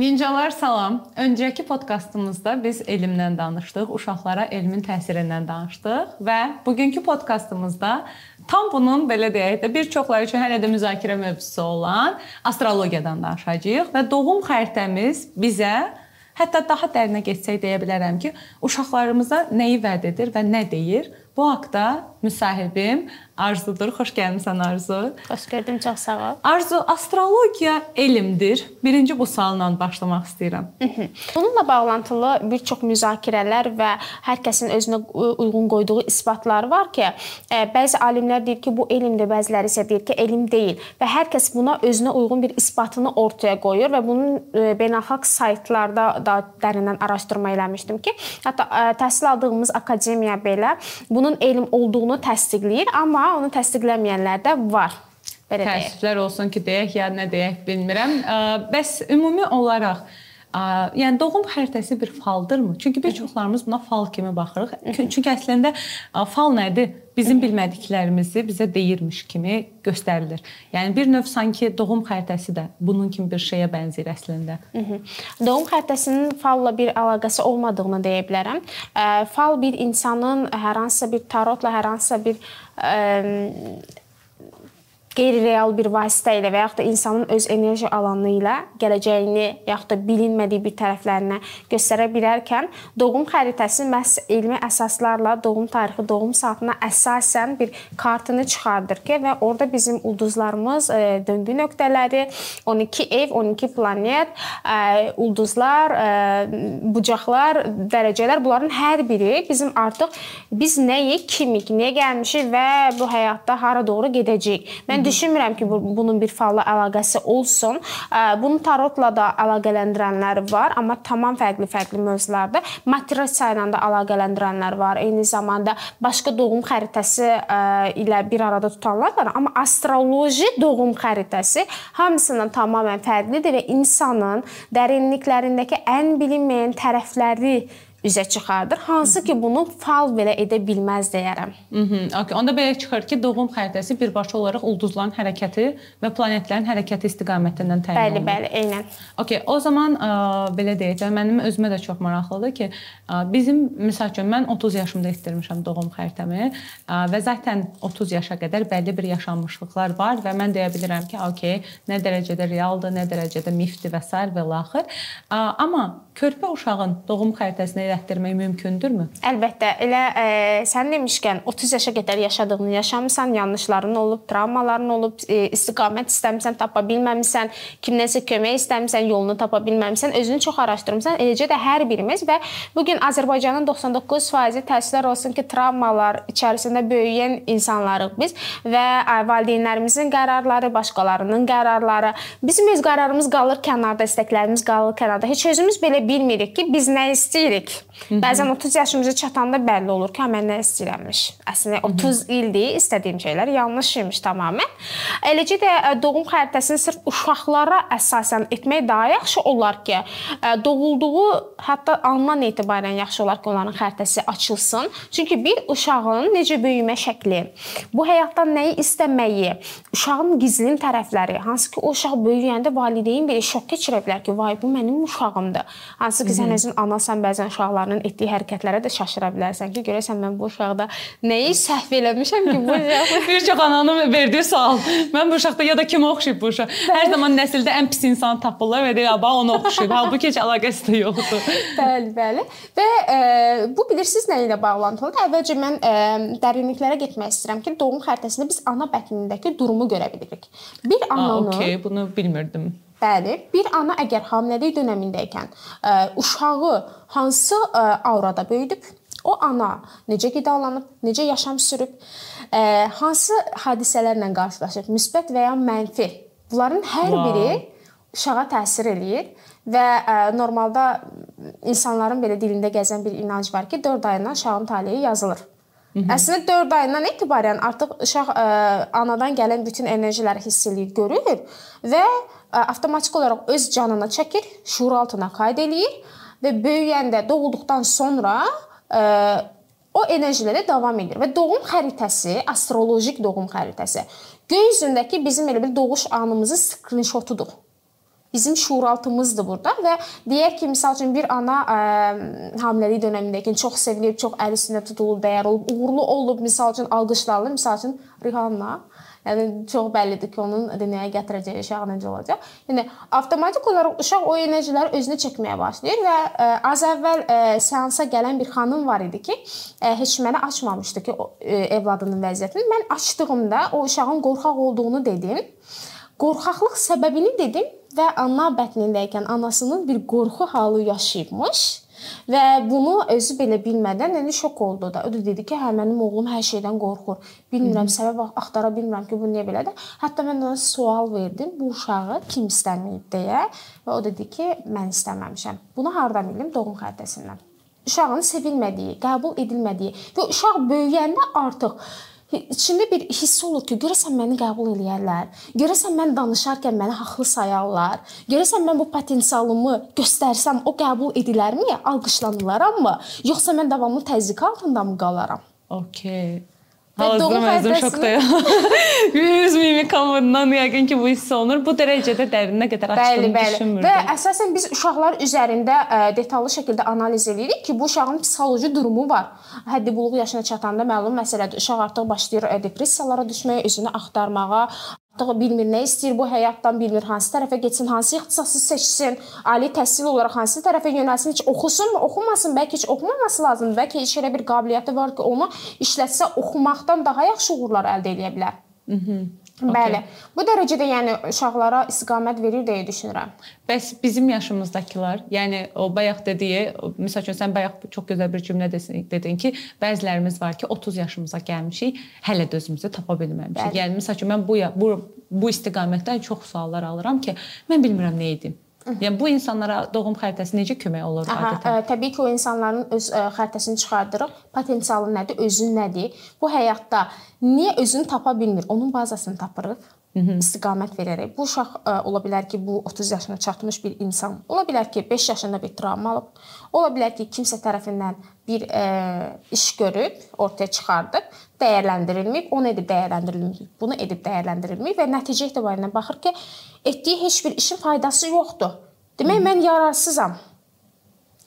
Ninjalar salam. Öncəki podkastımızda biz elmdən danışdıq, uşaqlara elmin təsirindən danışdıq və bugünkü podkastımızda tam bunun belə deyək də bir çoxları üçün hələ də müzakirə mövzusu olan astrologiyadan danışacağıq və doğum xəritəmiz bizə hətta daha dərinə getsək deyə bilərəm ki, uşaqlarımıza nəyi vəd edir və nə deyir? Bu haqqda müsahibim Arzudur. Xoş gəlmisən Arzu. Xoş gördüm, çox sağ ol. Arzu, astrologiya elmdir. Birinci bu sualla başlamaq istəyirəm. Bununla bağlantılı bir çox müzakirələr və hər kəsin özünə uyğun qoyduğu isbatlar var ki, e, bəzi alimlər deyir ki, bu elmdir, bəziləri isə deyir ki, elm deyil və hər kəs buna özünə uyğun bir isbatını ortaya qoyur və bunun e, beynəlxalq saytlarda da dərindən araşdırma eləmişdim ki, hətta e, təhsil aldığımız akademiya belə bunun elm olduğunu təsdiqləyir, amma onu təsdiqləməyənlər də var. Belə deyək. Təəssüflər olsun ki, deyək ya nə deyək bilmirəm. Bəs ümumi olaraq yəni doğum xəritəsi bir faldırmı? Çünki bir çoxlarımız buna fal kimi baxırıq. Çünki əslində fal nədir? Bizim bilmədiklərimizi bizə deyirmiş kimi göstərilir. Yəni bir növ sanki doğum xəritəsi də bunun kimi bir şeyə bənzəyir əslində. Doğum xəritəsinin falla bir əlaqəsi olmadığını deyə bilərəm. Fal bir insanın hər hansısa bir tarotla, hər hansısa bir qeyri-real bir vasitə ilə və yaxud da insanın öz enerji alanı ilə gələcəyini yaxud da bilinmədiyi bir tərəflərinə göstərə bilərkən doğum xəritəsi məhz elmi əsaslarla doğum tarixi, doğum saatına əsasən bir kartını çıxardır ki, və orada bizim ulduzlarımız, e, döngü nöqtələri, 12 ev, 12 planet, e, ulduzlar, e, bucaqlar, dərəcələr bunların hər biri bizim artıq biz nəyik, kimik, niyə gəlmişik və bu həyatda hara doğru gedəcəyik. Mən Mən düşünmürəm ki, bunun bir falla əlaqəsi olsun. Bunu tarotla da əlaqələndirənlər var, amma tamam fərqli-fərqli mövzularda. Matrisa ilə də əlaqələndirənlər var. Eyni zamanda başqa doğum xəritəsi ilə bir arada tutanlar var, amma astroloji doğum xəritəsi hamısından tamamilə fərqlidir və insanın dərinliklərindəki ən bilinməyən tərəfləri üzə çıxardır. Hansı ki, bunu fal belə edə bilməz deyərəm. Mhm. Okay. Onda belə çıxır ki, doğum xəritəsi birbaşa olaraq ulduzların hərəkəti və planetlərin hərəkəti istiqamətindən təyin olunur. Bəli, bəli, eynən. Okay. O zaman ə, belə deyək də, mənim özümə də çox maraqlıdır ki, ə, bizim məsəl üçün mən 30 yaşımda etdirmişəm doğum xəritəmi ə, və zaten 30 yaşa qədər bəlli bir yaşanmışlıqlar var və mən deyə bilirəm ki, okay, nə dərəcədə realdır, nə dərəcədə mifdir və s. və laxır. Amma körpə uşağın doğum xəritəsini elətdirmək mümkündürmü? Əlbəttə. Elə ə, e, sən demişkən 30 yaşa qədər yaşadığını yaşamısan, yanlışların olub, travmaların olub, ə, e, istiqamət istəmisən, tapa bilməmisən, kimdənsə kömək istəmisən, yolunu tapa bilməmisən, özünü çox araşdırmısan. Eləcə də hər birimiz və bu gün Azərbaycanın 99% təəssüflər olsun ki, travmalar içərisində böyüyən insanlarıq biz və ə, valideynlərimizin qərarları, başqalarının qərarları, bizim öz qərarımız qalır kənarda, istəklərimiz qalır kənarda. Heç özümüz belə bilmirik ki, biz nə istəyirik. Bəzən 30 yaşımıza çatanda bəlli olur ki, mən nə istəyirəmmiş. Əslində 30 ildir istədiyim şeylər yanlış imiş tamamilə. Eləcə də e, doğum xəritəsini sırf uşaqlara əsasən etmək daha yaxşı olar ki, e, doğulduğu hətta andan etibarən yaxşı olar ki, onların xəritəsi açılsın. Çünki bir uşağın necə böyümə şəkli, bu həyatdan nəyi istəməyi, uşağın gizlin tərəfləri, hansı ki, o uşaq böyüyəndə valideyn belə şok keçirə bilər ki, vay bu mənim uşağımdır. Hansı ki, sən özün anasan, bəzən uşaqların etdiyi hərəkətlərə də şaşıra bilərsən ki, görəsən mən bu uşaqda nəyi səhv eləmişəm ki, bu bir çox ananın verdiyi sual. Mən bu uşaqda ya da kimə oxşayıb bu uşaq? Hər zaman nəsildə ən pis insanı tapırlar və deyirlər, "Bax ona oxşayıb." Halbuki heç əlaqəsi də yoxdur. bəli, bəli. Və e, bu bilirsiniz nə ilə bağlantılıdır? Əvvəlcə mən e, dərinliklərə getmək istəyirəm ki, doğum xəritəsində biz ana bətnindəki durumu görə bilirik. Bir ananın Aa, okay, bunu bilmirdim. Bəli, bir ana əgər hamiləlik dövründəykən e, uşağı hansı ə, e, aurada böyüdüb, o ana necə qidalanıb, necə yaşam sürüb, ə, e, hansı hadisələrlə qarşılaşıb, müsbət və ya mənfi. Bunların hər wow. biri uşağa təsir eləyir və ə, normalda insanların belə dilində gəzən bir inanc var ki, 4 ayından uşağın taleyi yazılır. Əslində 4 ayından etibarən artıq uşaq ə, anadan gələn bütün enerjiləri hiss eləyir, görür və avtomatik olaraq öz canına çəkir, şuur altına qayd eləyir və böyüyəndə, doğulduqdan sonra ə, o enerjilərə davam edir və doğum xəritəsi, astrolojik doğum xəritəsi göy üzündəki bizim elə bir doğuş anımızın skrinshotudur. Bizim şuuraltımızdır burada və deyək ki, məsəl üçün bir ana ə, hamiləlik dövründəki çox sevilib, çox əl üstündə tutulub, dəyər olub, uğurlu olub, məsəl üçün alqışlanılır, məsəl üçün Rihanna Yəni çox bəllidir ki, onun dünyaya gətirəcəyi uşaq necə olacaq. Yəni avtomatik olaraq uşaq o enerjiləri özünə çəkməyə başlayır və ə, az əvvəl ə, seansa gələn bir xanım var idi ki, ə, heç mənə açmamışdı ki, o, ə, evladının vəziyyətini. Mən açdığımda o uşağın qorxaq olduğunu dedim. Qorxaqlıq səbəbini dedim və ana bətnindəykən anasının bir qorxu halı yaşayıbmış Və bunu özü belə bilmədən yəni şok oldu da. O da dedi ki, hə mənim oğlum hər şeydən qorxur. Bilmirəm, Hı səbəb axtara bilmirəm ki, bu niyə belədir. Hətta mən ona sual verdim, bu uşağı kim istəməyib deyə və o dedi ki, mən istəməmişəm. Bunu hardan bildim? Doğum xəritəsindən. Uşağın sevilmədiyi, qəbul edilmədiyi və uşaq böyüyəndə artıq içində bir hiss olur ki, görəsən məni qəbul eləyərlər. Görəsən mən danışarkən məni haqlı sayarlar. Görəsən mən bu potensialımı göstərsəm o qəbul edilərmi, alqışlanılaramı, yoxsa mən davamlı təzyiq altında mı qalaram? Okay. Hazır məzun şokdayam. Yüz mimikamından yəqin ki, bu hiss olunur. Bu dərəcədə dərinə qədər açdığını bəli, düşünmürdüm. Və əsasən biz uşaqlar üzərində ə, e, detallı şəkildə analiz edirik ki, bu uşağın psixoloji durumu var. Həddi buluğ yaşına çatanda məlum məsələdir. Uşaq artıq başlayır e, depressiyalara düşməyə, özünü axtarmağa, artıq bilmir nə istəyir bu həyatdan, bilmir hansı tərəfə getsin, hansı ixtisası seçsin, ali təhsil olaraq hansı tərəfə yönəlsin, heç oxusunmu, oxumasın, bəlkə heç oxumaması lazımdır, bəlkə heç elə bir qabiliyyəti var ki, onu işlətsə oxumaqdan daha yaxşı uğurlar əldə edə bilər. Mhm. Bəli. Okay. Bu dərəcədə yəni uşaqlara istiqamət verir deyə düşünürəm. Bəs bizim yaşımızdakılar, yəni o bayaq dediyi, məsəl üçün sən bayaq çox gözəl bir cümlə dedin ki, bəzilərimiz var ki, 30 yaşımıza gəlmişik, hələ də özümüzü tapa bilməmişik. Bəli. Yəni məsəl üçün mən bu bu bu istiqamətdən çox suallar alıram ki, mən bilmirəm nə edim. Yəni bu insanlara doğum xəritəsi necə kömək olur Aha, adətən? Ə, təbii ki, o insanların öz ə, xəritəsini çıxardırıq. Potensialı nədir, özü nədir? Bu həyatda niyə özünü tapa bilmir? Onun bazasını tapırıq. İstiqamət verərək. Bu uşaq ə, ola bilər ki, bu 30 yaşına çatmış bir insan. Ola bilər ki, 5 yaşında bir travma alıb. Ola bilər ki, kimsə tərəfindən bir ə, iş görüb, ortaya çıxardıb, dəyərləndirilməyib. O nə edib dəyərləndirilməyib? Bunu edib dəyərləndirilməyib və nəticə etibarilə baxır ki, etdiyi heç bir işin faydası yoxdur. Demək mən yararsızam.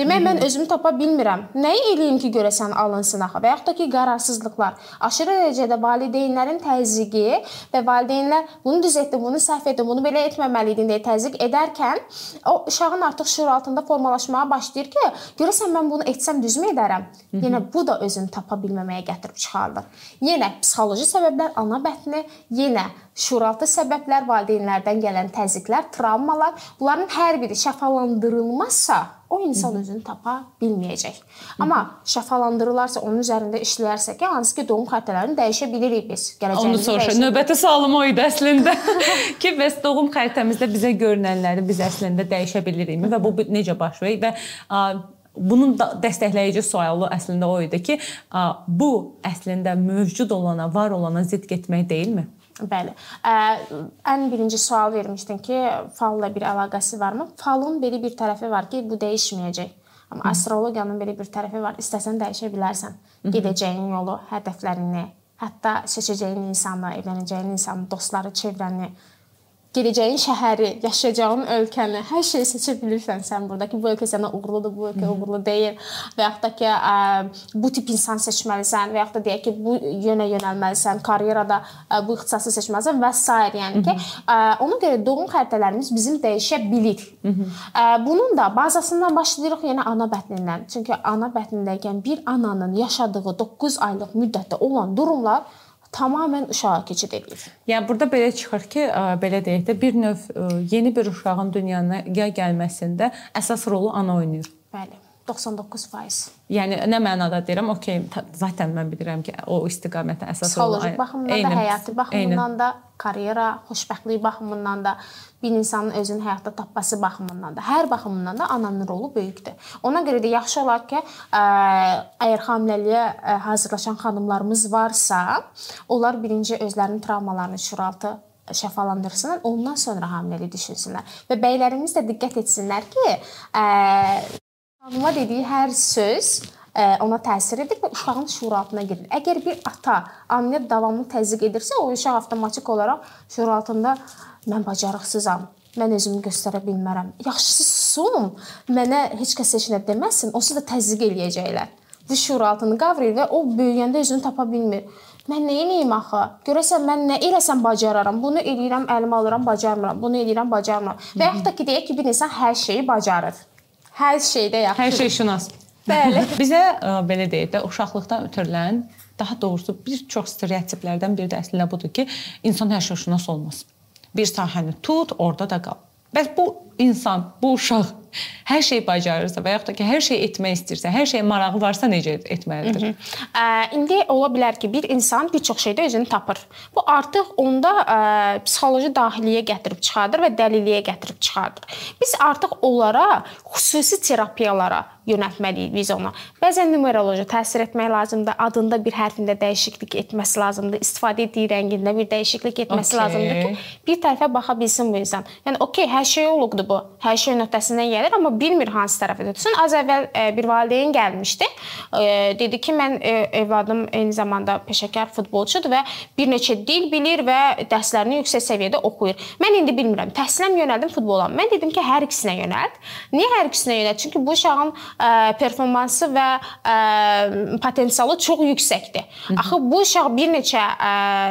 Demək mən özümü tapa bilmirəm. Nəyi eləyim ki, görəsən alınsın axı və yaxud da ki, qərarsızlıqlar. Aşırı dərəcədə valideynlərin təzyiqi və valideynlər bunu düz etdi, bunu səhv etdi, bunu belə etməməliydin deyə təzyiq edərkən o uşağın artıq şuur altında formalaşmağa başlayır ki, görəsən mən bunu etsəm düzmü edərəm? Yenə bu da özünü tapa bilməməyə gətirib çıxardır. Yenə psixoloji səbəblər, ana bətni, yenə şuuraltı səbəblər, valideynlərdən gələn təzyiqlər, travmalar, bunların hər biri şəfalandırılmazsa o insan özünü tapa bilməyəcək. Amma şəfalandırılarsa, onun üzərində işləyərsə ki, hansı ki, doğum xəritələrini dəyişə bilirik biz. Gələcəyimizdə. Onu soruşaq. Növbəti sualım o idi əslində. ki, bəs doğum xəritəmizdə bizə görünənləri biz əslində dəyişə bilirikmi və bu necə baş verir və bunun da dəstəkləyici sualı əslində o idi ki, bu əslində mövcud olana, var olana zidd getmək deyilmi? Bəli. Ən birinci sual vermişdin ki, falla bir əlaqəsi varmı? Falın belə bir tərəfi var ki, bu dəyişməyəcək. Amma astrologiyanın belə bir tərəfi var. İstəsən dəyişə bilərsən. Gedəcəyin yolu, hədəflərini, hətta seçəcəyin insanı, evlənəcəyin insanı, dostları, çevrəni, gedəcəyin şəhəri, yaşayacağın ölkəni, hər şeyi seçə bilirsən sən burada ki, bu ölkə sənə uğurludur, bu ölkə uğurlu deyil və yaxud da ki, ə, bu tip insan seçməlisən və yaxud da deyək ki, bu yönə yönəlməlisən, karyerada ə, bu ixtisası seçməlisən və s. yəni ki, ə, ona görə doğum xəritələrimiz bizim dəyişə bilir. Ə, bunun da bazasından başlayırıq yenə ana bətnindən. Çünki ana bətnindəykən bir ananın yaşadığı 9 aylıq müddətdə olan durumlar tamamilə uşağa keçid edir. Yəni burada belə çıxır ki, belə deyək də bir növ yeni bir uşağın dünyaya gəlməsində əsas rolu ana oynayır. Bəli. 99%. Yəni nə mənada deyirəm? Okay, zaten mən bilirəm ki, o istiqamətə əsas olan psixoloji baxımdan Eynən. da, həyati baxımından Eynən. da, karyera, xoşbəxtlik baxımından da, bir insanın özünü həyatda tapması baxımından da, hər baxımından da ananın rolu böyükdür. Ona görə də yaxşı olar ki, ə, əgər hamiləliyə hazırlaşan xanımlarımız varsa, onlar birinci özlərinin travmalarını şuraltı şəfalandırsınlar, ondan sonra hamiləlik düşünsünlər. Və bəylərimiz də diqqət etsinlər ki, ə, Xanıma dediyi hər söz e, ona təsir edir və uşağın şuuraltına gedir. Əgər bir ata anaya davamlı təzyiq edirsə, o uşaq avtomatik olaraq şuuraltında mən bacarıqsızam, mən özümü göstərə bilmərəm. Yaxşısı susum. Mənə heç kəs heç nə deməsin. Onsuz da təzyiq eləyəcəklər. Bu şuur altını qavrayır və o böyüyəndə özünü tapa bilmir. Mən nə edeyim axı? Görəsən mən nə eləsəm bacararam. Bunu eləyirəm, əlimə alıram, bacarmıram. Bunu eləyirəm, bacarmıram. Və yaxud da ki, deyək ki, bir insan hər şeyi bacarır. Hər şeydə yaxşı. Hər şey şünas. Bəli. Bizə ə, belə deyək də uşaqlıqdan ötürülən daha doğrusu bir çox stereotiplərdən biri də əslində budur ki, insan hər şey şünas olmaz. Bir sahəni tut, orada da qal. Bəs bu insan, bu uşaq hər şey bacarırsa və yaxud da ki, hər şey etmək istəyirsə, hər şeyə marağı varsa necə etməlidir? Ə, indi ola bilər ki, bir insan bir çox şeydə özünü tapır. Bu artıq onda ə, psixoloji daxiliyə gətirib çıxardır və dəliliyə gətirib çıxardır. Biz artıq onlara xüsusi terapiyalara yönəltməliyik biz ona. Bəzən numeroloji təsir etmək lazımdır, adında bir hərfində dəyişiklik etməsi lazımdır, istifadə etdiyi rəngində bir dəyişiklik etməsi okay. lazımdır ki, bir tərəfə baxa bilsin bu insan. Yəni okey, hər şey olubdu bu. Hər şey nöqtəsindən gəlir, amma bilmir hansı tərəfə tutsun. Az əvvəl e, bir valideyn gəlmişdi. E, dedi ki, mən e, övladım eyni zamanda peşəkar futbolçudur və bir neçə dil bilir və dərslərini yüksək səviyyədə oxuyur. Mən indi bilmirəm, təhsilim yönəldim futbola. Mən dedim ki, hər ikisinə yönəlt. Niyə hər ikisinə yönəlt? Çünki bu uşağın performansı və potensialı çox yüksəkdir. Axı bu uşaq bir neçə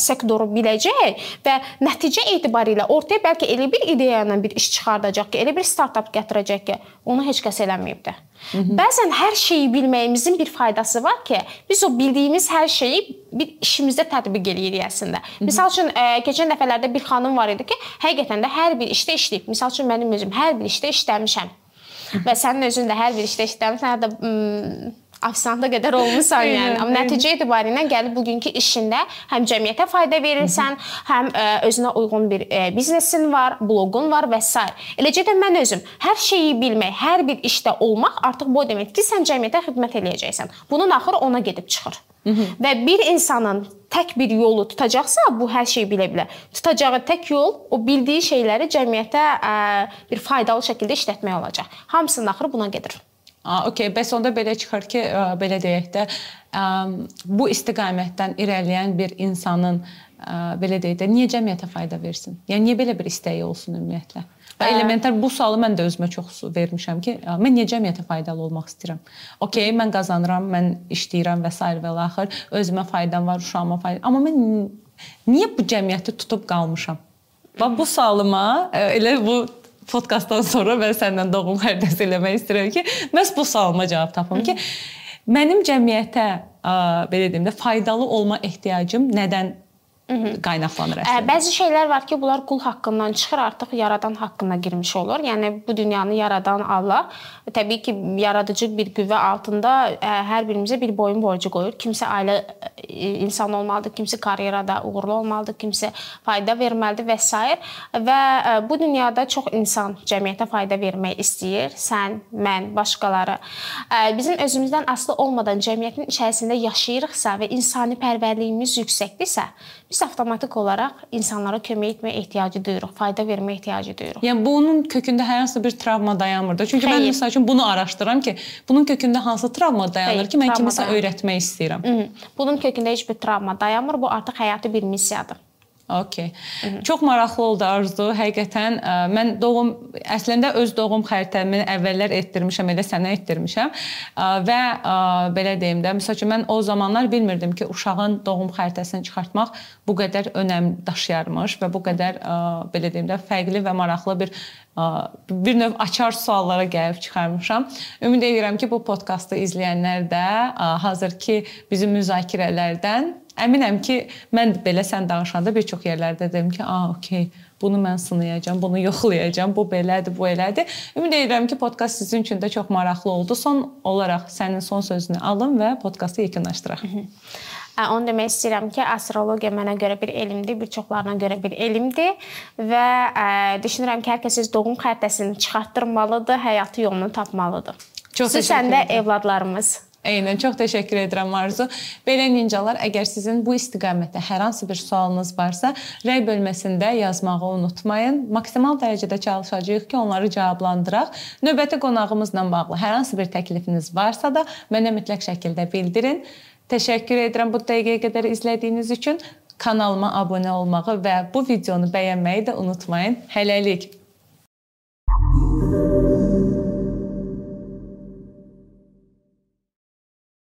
sektoru biləcək və nəticə etibarilə ortaya bəlkə elə bir ideya ilə bir iş çıxardacaq ki, elə bir startap gətirəcək ki, onu heç kəs eləməyib də. Hı -hı. Bəzən hər şeyi bilməyimizin bir faydası var ki, biz o bildiyimiz hər şeyi bir işimizdə tətbiq eləyirik əslində. Məsəl üçün ə, keçən dəfələrdə bir xanım var idi ki, həqiqətən də hər bir işdə işləyib. Məsəl üçün mənim özüm hər bir işdə işləmişəm və sənin özün də hər bir işdə işləmirsən, hətta ofisianta qədər olmusan yəni. Amma nəticə etibarilə gəlib bugünkü işində həm cəmiyyətə fayda verirsən, həm ə, özünə uyğun bir ə, biznesin var, bloqun var və s. Eləcə də mən özüm hər şeyi bilmək, hər bir işdə olmaq artıq bu deməkdir ki, sən cəmiyyətə xidmət eləyəcəksən. Bunun axırı ona gedib çıxır. Hı -hı. Və bir insanın tək bir yolu tutacaqsa, bu hər şeyi bilə bilər. Tutacağı tək yol o bildiyi şeyləri cəmiyyətə ə, bir faydalı şəkildə işlətmək olacaq. Hamısının axırı buna gedir. A, okey, bəs onda belə çıxır ki, belə deyək də, bu istiqamətdən irəliləyən bir insanın belə deyək də, niyə cəmiyyətə fayda versin? Yəni niyə belə bir istəyi olsun ümumiyyətlə? Və elementar bu sualı mən də özümə çox vermişəm ki, mən niyə cəmiyyətə faydalı olmaq istəyirəm? Okay, mən qazanıram, mən işləyirəm və s. və axır, özümə faydam var, uşağıma faydam. Amma mən niyə bu cəmiyyəti tutub qalmışam? Bax bu sualıma elə bu podkastdan sonra mən səndən doğum xəritəsi eləmək istəyirəm ki, məhz bu sualıma cavab tapım ki, mənim cəmiyyətə belə deyim də faydalı olma ehtiyacım nədən qaynaqlanır əslində. Bəzi şeylər var ki, bunlar qul haqqından çıxır, artıq yaradan haqqına girmiş olur. Yəni bu dünyanı yaradan Allah təbii ki, yaradıcı bir qüvvə altında hər birimizə bir boyun borcu qoyur. Kimsə ailə insan olmalıdır, kimsə karyerada uğurlu olmalıdır, kimsə fayda verməlidir və s. və bu dünyada çox insan cəmiyyətə fayda vermək istəyir. Sən, mən, başqaları. Bizim özümüzdən asılı olmadan cəmiyyətin içərisində yaşayırıqsa və insani pərvərliyimiz yüksəkdirsə, biz avtomatik olaraq insanlara kömək etməyə ehtiyacı duyuruq, fayda verməyə ehtiyacı duyuruq. Yəni bunun kökündə hər hansı bir travma dayanmır da. Çünki Xeyr. mən məsəl üçün bunu araşdırıram ki, bunun kökündə hansı travma dayanır Xeyr, ki, mən kimisə öyrətmək istəyirəm. Hı -hı. Bunun kökündə heç bir travma dayanmır. Bu artıq həyati bir missiyadır. Okay. Çox maraqlı oldu Arzu. Həqiqətən ə, mən doğum əslində öz doğum xəritəmi əvvəllər etdirmişəm, elə sənə etdirmişəm. Ə, və ə, belə deyim də, məsəl üçün mən o zamanlar bilmirdim ki, uşağın doğum xəritəsini çıxartmaq bu qədər önəm daşıyarmış və bu qədər ə, belə deyim də fərqli və maraqlı bir ə, bir növ açar suallara gəlib çıxarmışam. Ümid edirəm ki, bu podkastı izləyənlər də ə, hazırki bizim müzakirələrdən Əminəm ki, mən belə sən danışanda bir çox yerlərdə dedim ki, "A, okey, bunu mən sınayacağam, bunu yoxlayacağam, bu belədir, bu elədir." Ümid edirəm ki, podkast sizin üçün də çox maraqlı oldu. Son olaraq sənin son sözünü alım və podkastı yekunlaşdıraq. Onu demək istəyirəm ki, astrologiya mənə görə bir elmdir, bir çoxlarına görə bir elmdir və ə, düşünürəm ki, hər kəs öz doğum xəritəsini çıxartdırmalıdır, həyatı yolunu tapmalıdır. Çox Xüsusən də evladlarımız Eynən, çox təşəkkür edirəm Arzu. Belə ninjalar, əgər sizin bu istiqamətdə hər hansı bir sualınız varsa, rəy bölməsində yazmağı unutmayın. Maksimal dərəcədə çalışacağıq ki, onları cavablandıraq. Növbəti qonağımızla bağlı hər hansı bir təklifiniz varsa da mənə mütləq şəkildə bildirin. Təşəkkür edirəm bu dəqiqəyə qədər izlədiyiniz üçün. Kanalıma abunə olmağı və bu videonu bəyənməyi də unutmayın. Hələlik.